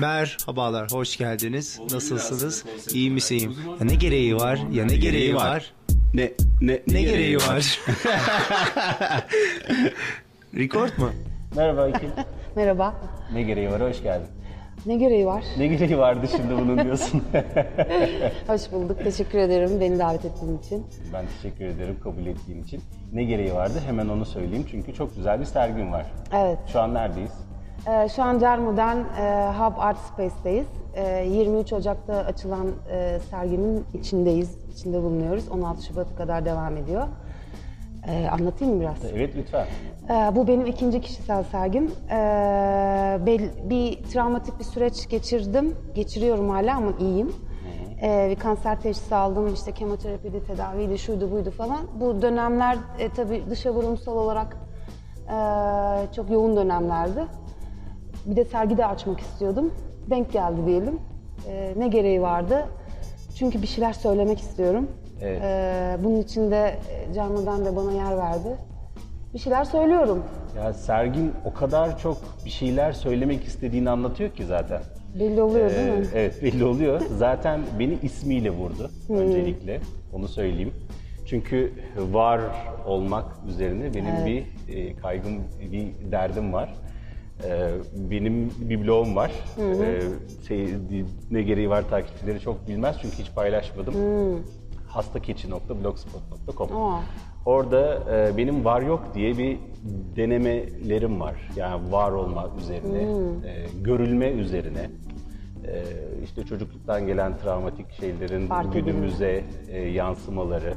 Merhabalar, hoş geldiniz. Nasılsınız? İyi misiniz? Ya ne gereği var? Ya ne gereği var? Ne ne Ne gereği var? Record mu? Merhaba Ekin. Merhaba. ne gereği var? Hoş geldin. Ne gereği var? Ne gereği vardı şimdi bunun diyorsun. Hoş bulduk. Teşekkür ederim beni davet ettiğin için. ben teşekkür ederim kabul ettiğin için. Ne gereği vardı? Hemen onu söyleyeyim çünkü çok güzel bir sergin var. Evet. Şu an neredeyiz? Ee, şu an Cermu'dan e, Hub Art Space'teyiz. E, 23 Ocak'ta açılan e, serginin içindeyiz. İçinde bulunuyoruz. 16 Şubat'a kadar devam ediyor. E, anlatayım mı biraz? Evet lütfen. Ee, bu benim ikinci kişisel sergim. Ee, bel- bir travmatik bir süreç geçirdim. Geçiriyorum hala ama iyiyim. Ee, bir kanser teşhisi aldım. İşte kemoterapiydi, tedaviydi, şuydu buydu falan. Bu dönemler e, tabii dışa vurumsal olarak e, çok yoğun dönemlerdi. Bir de sergi de açmak istiyordum. Denk geldi diyelim. Ee, ne gereği vardı? Çünkü bir şeyler söylemek istiyorum. Evet. Ee, bunun için de e, Canlı'dan da bana yer verdi. Bir şeyler söylüyorum. Ya sergin o kadar çok bir şeyler söylemek istediğini anlatıyor ki zaten. Belli oluyor değil Ee, mi? evet belli oluyor. Zaten beni ismiyle vurdu öncelikle. Onu söyleyeyim. Çünkü var olmak üzerine benim bir e, kaygım, bir derdim var. Ee, benim bir blogum var. Ee, şey, ne gereği var takipçileri çok bilmez çünkü hiç paylaşmadım. hastakeçi.blogspot.com Aa. Orada e, benim var yok diye bir denemelerim var. Yani var olma üzerine, e, görülme üzerine. E, işte çocukluktan gelen travmatik şeylerin Fark günümüze e, yansımaları,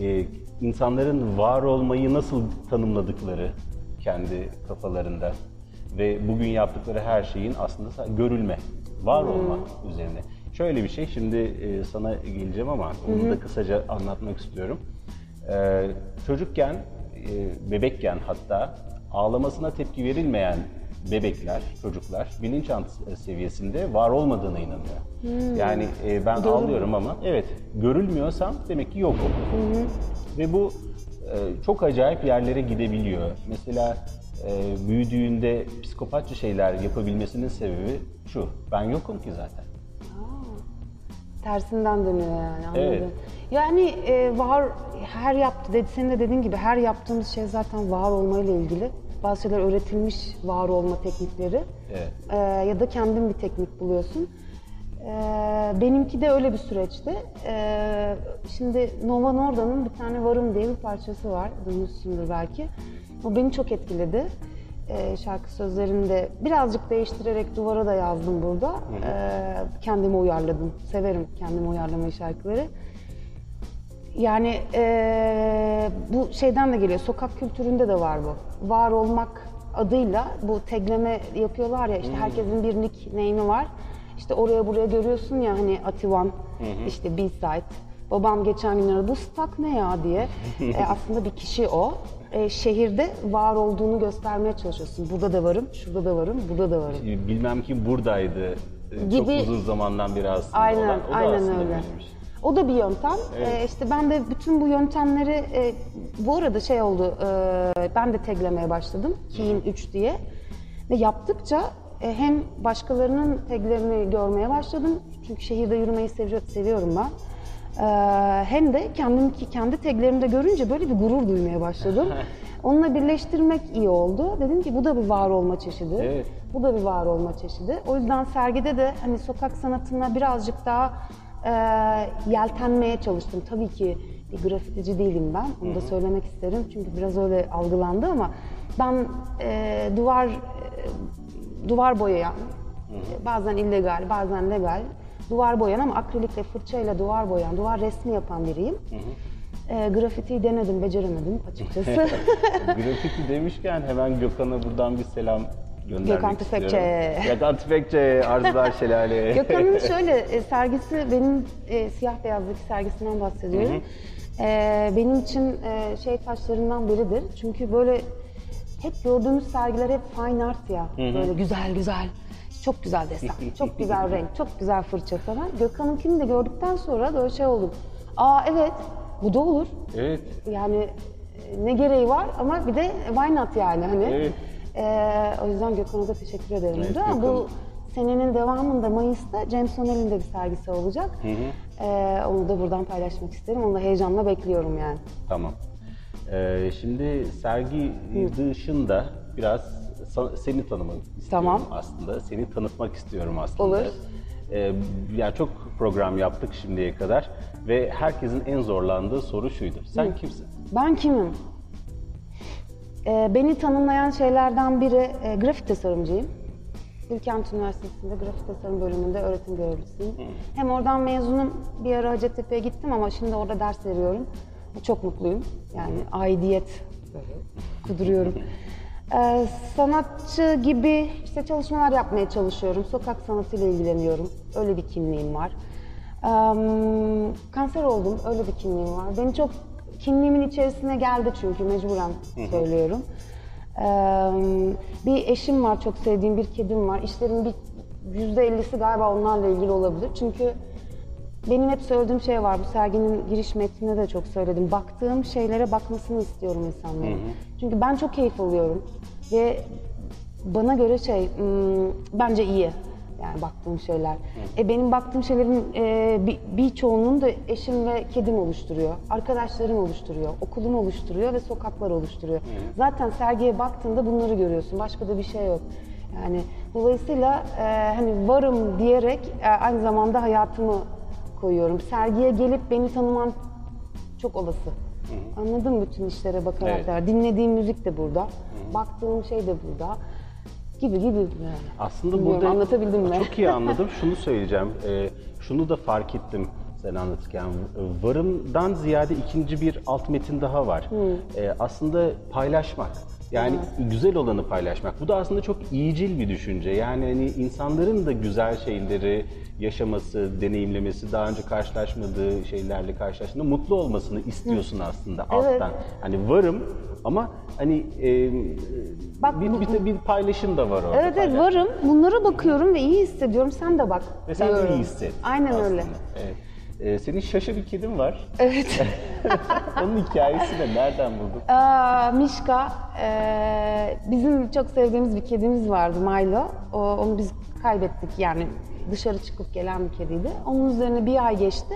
e, insanların var olmayı nasıl tanımladıkları kendi kafalarında ve bugün yaptıkları her şeyin aslında görülme, var olma üzerine. Şöyle bir şey, şimdi e, sana geleceğim ama onu da kısaca anlatmak istiyorum. Ee, çocukken, e, bebekken hatta ağlamasına tepki verilmeyen bebekler, çocuklar bilinçaltı seviyesinde var olmadığına inanıyor. Yani e, ben ağlıyorum ama evet görülmüyorsam demek ki yokum. Ve bu e, çok acayip yerlere gidebiliyor. Mesela e, büyüdüğünde psikopatça şeyler yapabilmesinin sebebi şu, ben yokum ki zaten. Tersinden dönüyor yani anladım. Evet. Yani e, var her yaptı dedi senin de dediğin gibi her yaptığımız şey zaten var olmayla ilgili. Bazı şeyler öğretilmiş var olma teknikleri. Evet. E, ya da kendin bir teknik buluyorsun. E, benimki de öyle bir süreçti. E, şimdi Nova Norda'nın bir tane Varım diye bir parçası var. Duymuşsundur belki. O beni çok etkiledi. E, şarkı sözlerini de birazcık değiştirerek duvara da yazdım burada. E, kendime uyarladım. Severim kendime uyarlamayı şarkıları. Yani eee, bu şeyden de geliyor, sokak kültüründe de var bu. Var olmak adıyla bu tegleme yapıyorlar ya, işte herkesin bir nickname'i var. İşte oraya buraya görüyorsun ya hani Ativan, işte B-side. Babam geçen gün aradı, bu stak ne ya diye. E, aslında bir kişi o. E, şehirde var olduğunu göstermeye çalışıyorsun. Burada da varım, şurada da varım, burada da varım. Bilmem kim buradaydı. e, Gibi. Çok uzun zamandan beri aslında Aynen, olan. O da aynen aslında öyle. böyleymiş. O da bir yöntem. Ee, işte ben de bütün bu yöntemleri, e, bu arada şey oldu, e, ben de taglemeye başladım. Keen 3 diye. Ve yaptıkça e, hem başkalarının taglerini görmeye başladım. Çünkü şehirde yürümeyi sevi- seviyorum ben. Ee, hem de kendim kendi taglerimde görünce böyle bir gurur duymaya başladım. Onunla birleştirmek iyi oldu. Dedim ki bu da bir var olma çeşidi. Evet. Bu da bir var olma çeşidi. O yüzden sergide de hani sokak sanatına birazcık daha e, yeltenmeye çalıştım. Tabii ki bir grafitici değilim ben. Onu da söylemek isterim. Çünkü biraz öyle algılandı ama ben e, duvar e, duvar boyayan, bazen illegal, bazen legal, duvar boyayan ama akrilikle, fırçayla duvar boyayan, duvar resmi yapan biriyim. E, grafitiyi denedim, beceremedim açıkçası. Grafiti demişken hemen Gökhan'a buradan bir selam göndermek Gökhan. Tüfekçi. Gökhan Tüfekçi, Arzular Şelale. Gökhan'ın şöyle e, sergisi, benim e, siyah beyazdaki sergisinden bahsediyorum. E, benim için e, şey taşlarından biridir. Çünkü böyle hep gördüğümüz sergiler hep fine art ya. Böyle güzel güzel. Çok güzel desen, çok güzel renk, çok güzel fırça falan. Gökhan'ınkini de gördükten sonra böyle şey oldum. Aa evet, bu da olur. Evet. Yani e, ne gereği var ama bir de why not yani hani. Evet. Ee, o yüzden Gökhan'a da teşekkür ederim. Evet, Gökhan- bu senenin devamında Mayıs'ta James O'Neill'in de bir sergisi olacak. Ee, onu da buradan paylaşmak isterim. Onu da heyecanla bekliyorum yani. Tamam. Ee, şimdi sergi dışında biraz seni tanımak istiyorum Tamam. aslında. Seni tanıtmak istiyorum aslında. Olur. Ee, yani çok program yaptık şimdiye kadar ve herkesin en zorlandığı soru şuydu. Sen kimsin? Ben kimim? Ee, beni tanımlayan şeylerden biri e, grafik tasarımcıyım. Bilkent Üniversitesi'nde grafik tasarım bölümünde öğretim görevlisiyim. Hem oradan mezunum. Bir ara Hacettepe'ye gittim ama şimdi orada ders veriyorum. Çok mutluyum. Yani aidiyet kuduruyorum. Ee, sanatçı gibi işte çalışmalar yapmaya çalışıyorum. Sokak sanatıyla ilgileniyorum. Öyle bir kimliğim var. Ee, kanser oldum. Öyle bir kimliğim var. Beni çok kimliğimin içerisine geldi çünkü mecburen söylüyorum. Ee, bir eşim var, çok sevdiğim bir kedim var. İşlerin bir yüzde ellisi galiba onlarla ilgili olabilir. Çünkü benim hep söylediğim şey var, bu serginin giriş metninde de çok söyledim. Baktığım şeylere bakmasını istiyorum insanların. Çünkü ben çok keyif alıyorum ve bana göre şey, hmm, bence iyi. Yani baktığım şeyler. E benim baktığım şeylerin e, bir, birçoğunun da eşim ve kedim oluşturuyor. Arkadaşlarım oluşturuyor. Okulum oluşturuyor ve sokaklar oluşturuyor. Zaten sergiye baktığında bunları görüyorsun. Başka da bir şey yok. Yani dolayısıyla e, hani varım diyerek e, aynı zamanda hayatımı koyuyorum. Sergiye gelip beni tanıman çok olası. Anladın mı bütün işlere bakarak Evet. da. Dinlediğim müzik de burada. Baktığım şey de burada. Gibi gibi yani. Aslında Bilmiyorum, burada anlatabildim mi? Çok iyi anladım. Şunu söyleyeceğim. Ee, şunu da fark ettim sen anlatırken. Varımdan ziyade ikinci bir alt metin daha var. Ee, aslında paylaşmak. Yani güzel olanı paylaşmak. Bu da aslında çok iyicil bir düşünce. Yani hani insanların da güzel şeyleri yaşaması, deneyimlemesi, daha önce karşılaşmadığı şeylerle karşılaştığında mutlu olmasını istiyorsun aslında alttan. Hani varım ama hani e, Bak bir, bir, bir paylaşım da var orada. Evet evet varım. Bunlara bakıyorum ve iyi hissediyorum. Sen de bak. Ve sen de diyorum. iyi hisset. Aynen aslında. öyle. Evet. Ee, senin şaşı bir kedin var. Evet. Onun hikayesi de nereden buldun? Aa, Mişka, eee, bizim çok sevdiğimiz bir kedimiz vardı Milo. O, onu biz kaybettik yani dışarı çıkıp gelen bir kediydi. Onun üzerine bir ay geçti.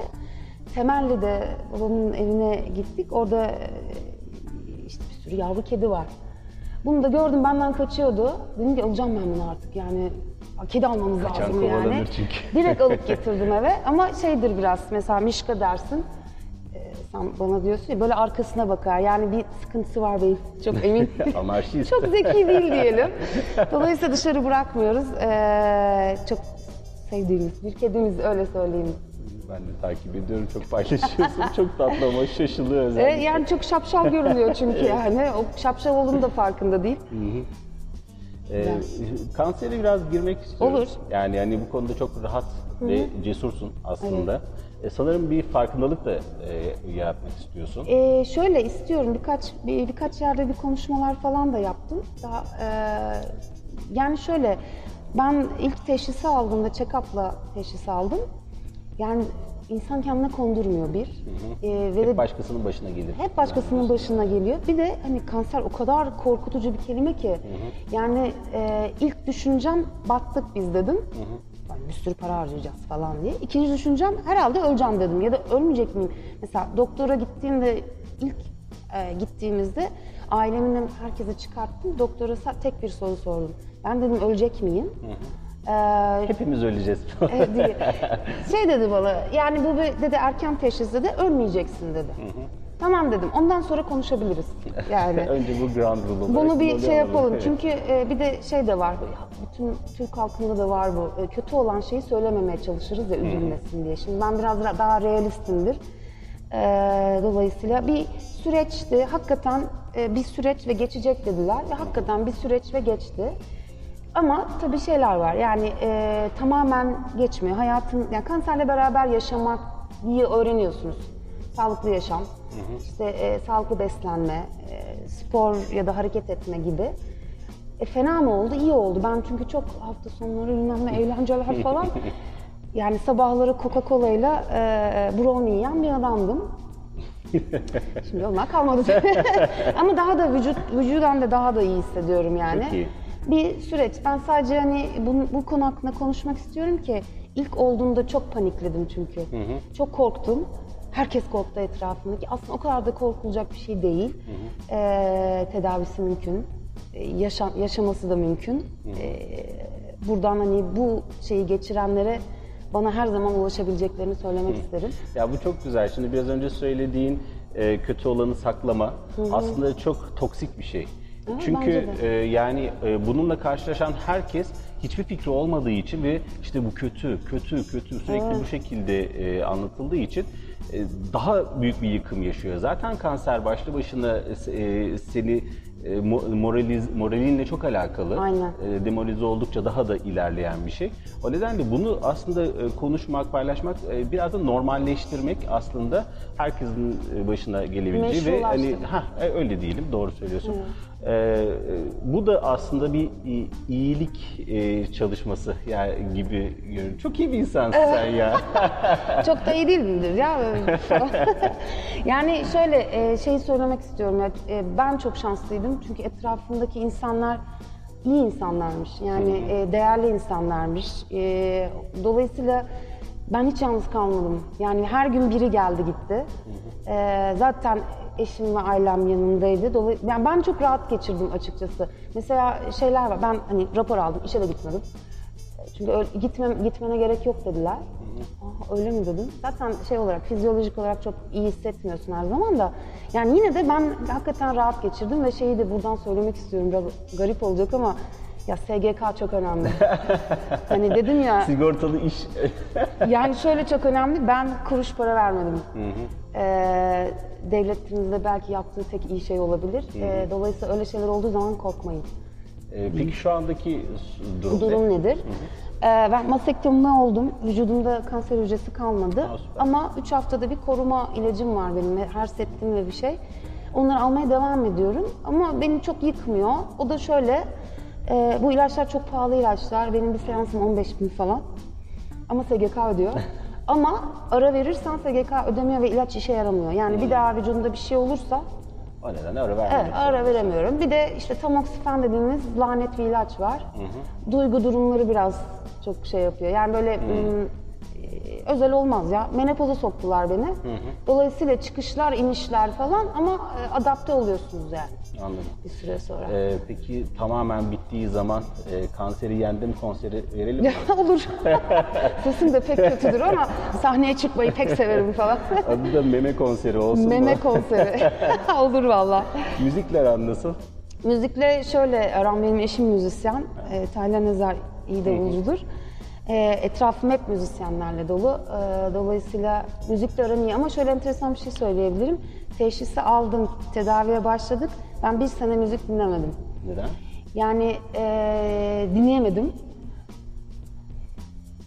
Temelli'de babamın evine gittik. Orada eee, işte bir sürü yavru kedi var. Bunu da gördüm benden kaçıyordu. Dedim ki alacağım ben bunu artık yani kedi almamız Kaçan lazım yani. kovalanır çünkü. Direkt alıp getirdim eve ama şeydir biraz mesela Mişka dersin. Ee, sen bana diyorsun ya böyle arkasına bakar. Yani bir sıkıntısı var benim. Çok emin. Anarşist. çok zeki değil diyelim. Dolayısıyla dışarı bırakmıyoruz. Ee, çok sevdiğimiz bir kedimiz öyle söyleyeyim. Ben de takip ediyorum. Çok paylaşıyorsun. çok tatlı ama şaşılıyor Ee, özellikle. yani çok şapşal görünüyor çünkü yani. O şapşal olduğunu da farkında değil. Ee, kansere biraz girmek istiyorum. Olur. Yani yani bu konuda çok rahat ve cesursun aslında. E, sanırım bir farkındalık da e, yaratmak istiyorsun. Ee, şöyle istiyorum birkaç bir, birkaç yerde bir konuşmalar falan da yaptım. Daha e, yani şöyle ben ilk teşhisi aldığımda check-up'la teşhis aldım. Yani insan kendine kondurmuyor bir. Ee, ve Hep de başkasının başına gelir. hep başkasının başına geliyor. Bir de hani kanser o kadar korkutucu bir kelime ki. Yani e, ilk düşüncem battık biz dedim. Yani bir sürü para harcayacağız falan diye. İkinci düşüncem herhalde öleceğim dedim ya da ölmeyecek miyim? Mesela doktora gittiğimde ilk e, gittiğimizde ailemin herkese çıkarttım. Doktora tek bir soru sordum. Ben dedim ölecek miyim? Ee, Hepimiz öleceğiz. Şey dedi bana, yani bu bir dedi erken teşhis dedi, ölmeyeceksin dedi. Tamam dedim, ondan sonra konuşabiliriz. Yani Önce bu ground rule olarak. bunu bir şey yapalım. Evet. Çünkü e, bir de şey de var, bütün Türk halkında da var bu. E, kötü olan şeyi söylememeye çalışırız ya üzülmesin diye. Şimdi ben biraz ra- daha realistimdir. E, dolayısıyla bir süreçti. Hakikaten e, bir süreç ve geçecek dediler ve hakikaten bir süreç ve geçti. Ama tabii şeyler var. Yani e, tamamen geçmiyor. Hayatın yani kanserle beraber yaşamak iyi öğreniyorsunuz. Sağlıklı yaşam, işte e, sağlıklı beslenme, e, spor ya da hareket etme gibi. E, fena mı oldu? İyi oldu. Ben çünkü çok hafta sonları bilmem ne eğlenceler falan. yani sabahları Coca-Cola ile e, brownie yiyen bir adamdım. Şimdi onlar kalmadı. Ama daha da vücut vücudan da daha da iyi hissediyorum yani. Çok iyi. Bir süreç. Ben sadece hani bu, bu konu hakkında konuşmak istiyorum ki ilk olduğunda çok panikledim çünkü. Çok korktum. Herkes korktu etrafındaki. Aslında o kadar da korkulacak bir şey değil. Ee, tedavisi mümkün. Ee, yaşam, yaşaması da mümkün. Ee, buradan hani bu şeyi geçirenlere bana her zaman ulaşabileceklerini söylemek isterim. Ya bu çok güzel. Şimdi biraz önce söylediğin e, kötü olanı saklama aslında çok toksik bir şey. Evet, Çünkü e, yani e, bununla karşılaşan herkes hiçbir fikri olmadığı için ve işte bu kötü, kötü, kötü sürekli bu şekilde e, anlatıldığı için e, daha büyük bir yıkım yaşıyor. Zaten kanser başlı başına e, seni e, mo- moraliz, moralinle çok alakalı. Aynen. E, demoralize oldukça daha da ilerleyen bir şey. O nedenle bunu aslında e, konuşmak, paylaşmak, e, biraz da normalleştirmek aslında herkesin e, başına gelebileceği ve hani ha öyle diyelim doğru söylüyorsun. E, e, bu da aslında bir iyilik e, çalışması yani gibi görünüyor. Çok iyi bir insansın sen ya. Çok da iyi değil midir ya? yani şöyle e, şeyi söylemek istiyorum ya e, ben çok şanslıydım çünkü etrafımdaki insanlar iyi insanlarmış yani e, değerli insanlarmış. E, dolayısıyla ben hiç yalnız kalmadım. Yani her gün biri geldi gitti. E, zaten eşim ve ailem yanındaydı. Dolayısıyla yani ben çok rahat geçirdim açıkçası. Mesela şeyler var. Ben hani rapor aldım, işe de gitmedim. Çünkü öyle, gitmem, gitmene gerek yok dediler. Aa, öyle mi dedim? Zaten şey olarak, fizyolojik olarak çok iyi hissetmiyorsun her zaman da. Yani yine de ben hakikaten rahat geçirdim ve şeyi de buradan söylemek istiyorum. Biraz garip olacak ama ya SGK çok önemli. hani dedim ya, Sigortalı iş. yani şöyle çok önemli. Ben kuruş para vermedim. Ee, devletimizde belki yaptığı tek iyi şey olabilir. Ee, dolayısıyla öyle şeyler olduğu zaman korkmayın. E, peki şu andaki s- durum, ne? Durum nedir? Ee, ben mastektomide oldum. Vücudumda kanser hücresi kalmadı. Aa. Ama 3 haftada bir koruma ilacım var benim. Her septim ve bir şey. Onları almaya devam ediyorum. Ama beni çok yıkmıyor. O da şöyle, e, bu ilaçlar çok pahalı ilaçlar. Benim bir seansım 15 bin falan. Ama SGK ödüyor. Ama ara verirsen SGK ödemiyor ve ilaç işe yaramıyor. Yani bir daha vücudunda bir şey olursa O nedenle ara vermemek Evet, ara veremiyorum. Bir de işte tamoksifen dediğimiz lanet bir ilaç var. Duygu durumları biraz çok şey yapıyor. Yani böyle ım, e, özel olmaz ya. Menopoza soktular beni. Dolayısıyla çıkışlar, inişler falan ama e, adapte oluyorsunuz yani Anladım. bir süre sonra. E, peki tamamen bittiği zaman e, kanseri yendim konseri verelim mi? Ya olur. Sesim de pek kötüdür ama sahneye çıkmayı pek severim falan. Adı da meme konseri olsun Meme mu? konseri. olur valla. Müzikler aran nasıl? Müzikle şöyle aram benim eşim müzisyen. E, Taylan Ezer iyi davulcudur. E, etrafım hep müzisyenlerle dolu. E, dolayısıyla müzikle aram iyi ama şöyle enteresan bir şey söyleyebilirim. Teşhisi aldım, tedaviye başladık. Ben bir sene müzik dinlemedim. Neden? Yani e, dinleyemedim.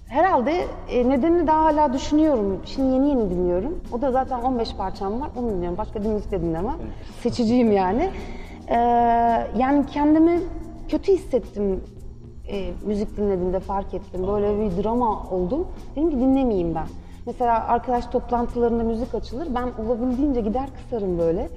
Herhalde e, nedenini daha hala düşünüyorum. Şimdi yeni yeni dinliyorum. O da zaten 15 parçam var. Onu dinliyorum. Başka bir müzik de dinlemem. Seçiciyim yani. E, yani kendimi kötü hissettim e, müzik dinlediğimde fark ettim. Böyle bir drama oldum. Dedim ki dinlemeyeyim ben. Mesela arkadaş toplantılarında müzik açılır. Ben olabildiğince gider kısarım böyle.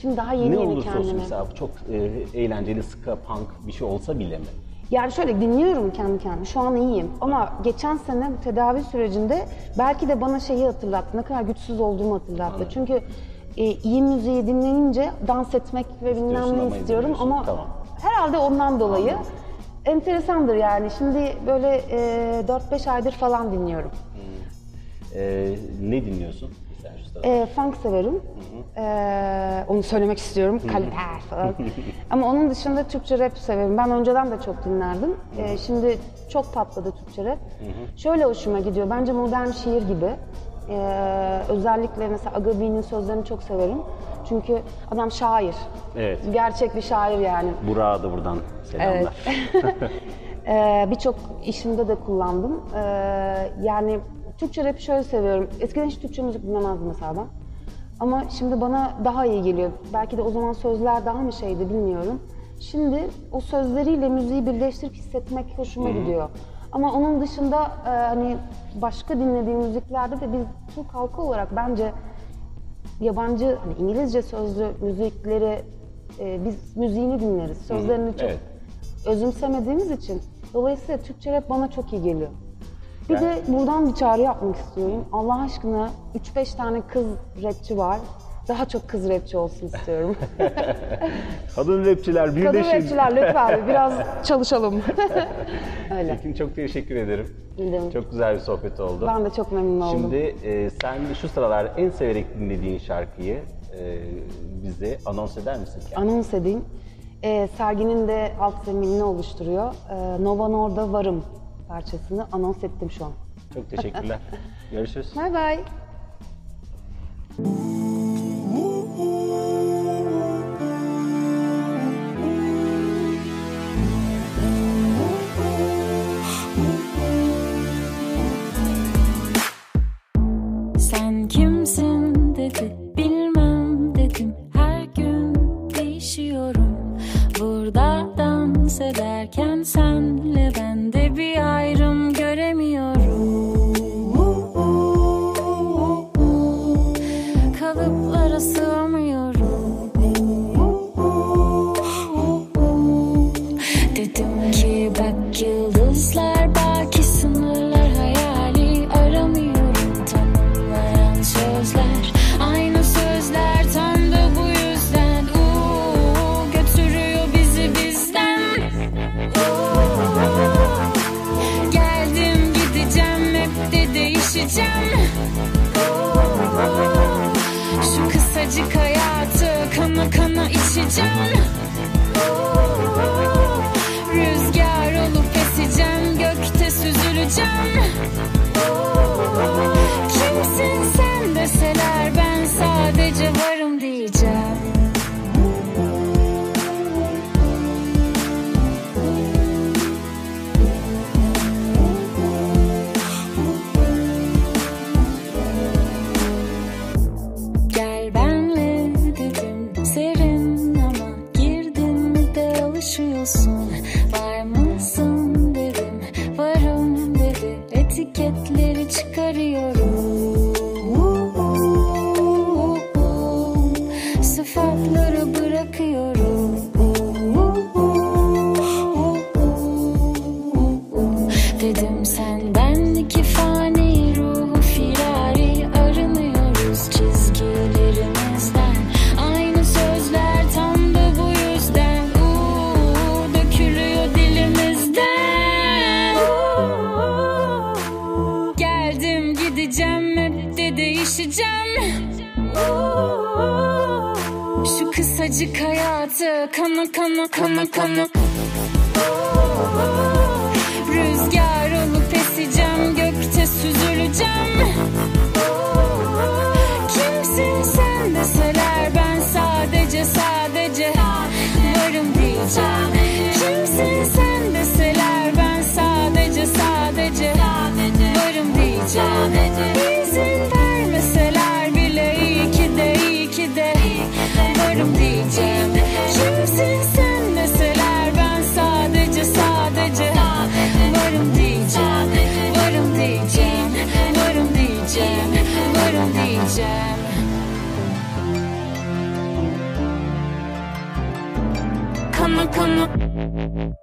Şimdi daha yeni ne yeni olursa kendime. olsun mesela bu çok e, eğlenceli, ska, punk bir şey olsa bile mi? Yani şöyle dinliyorum kendi kendime. Şu an iyiyim. Ama geçen sene bu tedavi sürecinde belki de bana şeyi hatırlattı. Ne kadar güçsüz olduğumu hatırlattı. Çünkü e, iyi müziği dinleyince dans etmek ve bilmem ne istiyorum ama Tamam. herhalde ondan dolayı enteresandır yani. Şimdi böyle e, 4-5 aydır falan dinliyorum. E, ne dinliyorsun? Mesela şu sırada. E, funk severim. E, onu söylemek istiyorum. Kaliter falan. Ama onun dışında Türkçe rap severim. Ben önceden de çok dinlerdim. E, şimdi çok patladı Türkçe rap. Şöyle hoşuma gidiyor. Bence modern şiir gibi. E, özellikle mesela Agabi'nin sözlerini çok severim. Çünkü adam şair. Evet. Gerçek bir şair yani. Burak'a da buradan selamlar. Ee, Birçok işimde de kullandım. Ee, yani Türkçe rap şöyle seviyorum. Eskiden hiç Türkçe müzik dinlemezdim mesela ben. Ama şimdi bana daha iyi geliyor. Belki de o zaman sözler daha mı şeydi bilmiyorum. Şimdi o sözleriyle müziği birleştirip hissetmek hoşuma gidiyor. Ama onun dışında e, hani başka dinlediğim müziklerde de biz Türk halkı olarak bence yabancı hani İngilizce sözlü müzikleri e, biz müziğini dinleriz. Sözlerini çok evet. özümsemediğimiz için dolayısıyla Türkçe rap bana çok iyi geliyor. Bir de buradan bir çağrı yapmak istiyorum. Allah aşkına 3-5 tane kız rapçi var. Daha çok kız rapçi olsun istiyorum. Kadın rapçiler birleşin. Kadın rapçiler lütfen biraz çalışalım. Öyle. Ekin çok teşekkür ederim. Bildim. Çok güzel bir sohbet oldu. Ben de çok memnun oldum. Şimdi e, sen şu sıralar en severek dinlediğin şarkıyı e, bize anons eder misin? Anons edeyim. Ee, serginin de alt zeminini oluşturuyor. Ee, Nova Norda Varım parçasını anons ettim şu an. Çok teşekkürler. Görüşürüz. Bye bye. İçeceğim. Rüzgar olup eseceğim gökte süzüleceğim soul. Uuu, Şu kısacık hayatı kana kana kana kana Rüzgar olup eseceğim gökte süzüleceğim. Kimsin sen deseler ben sadece sadece varım diyeceğim. Kimsin sen deseler ben sadece sadece varım diyeceğim Kana kana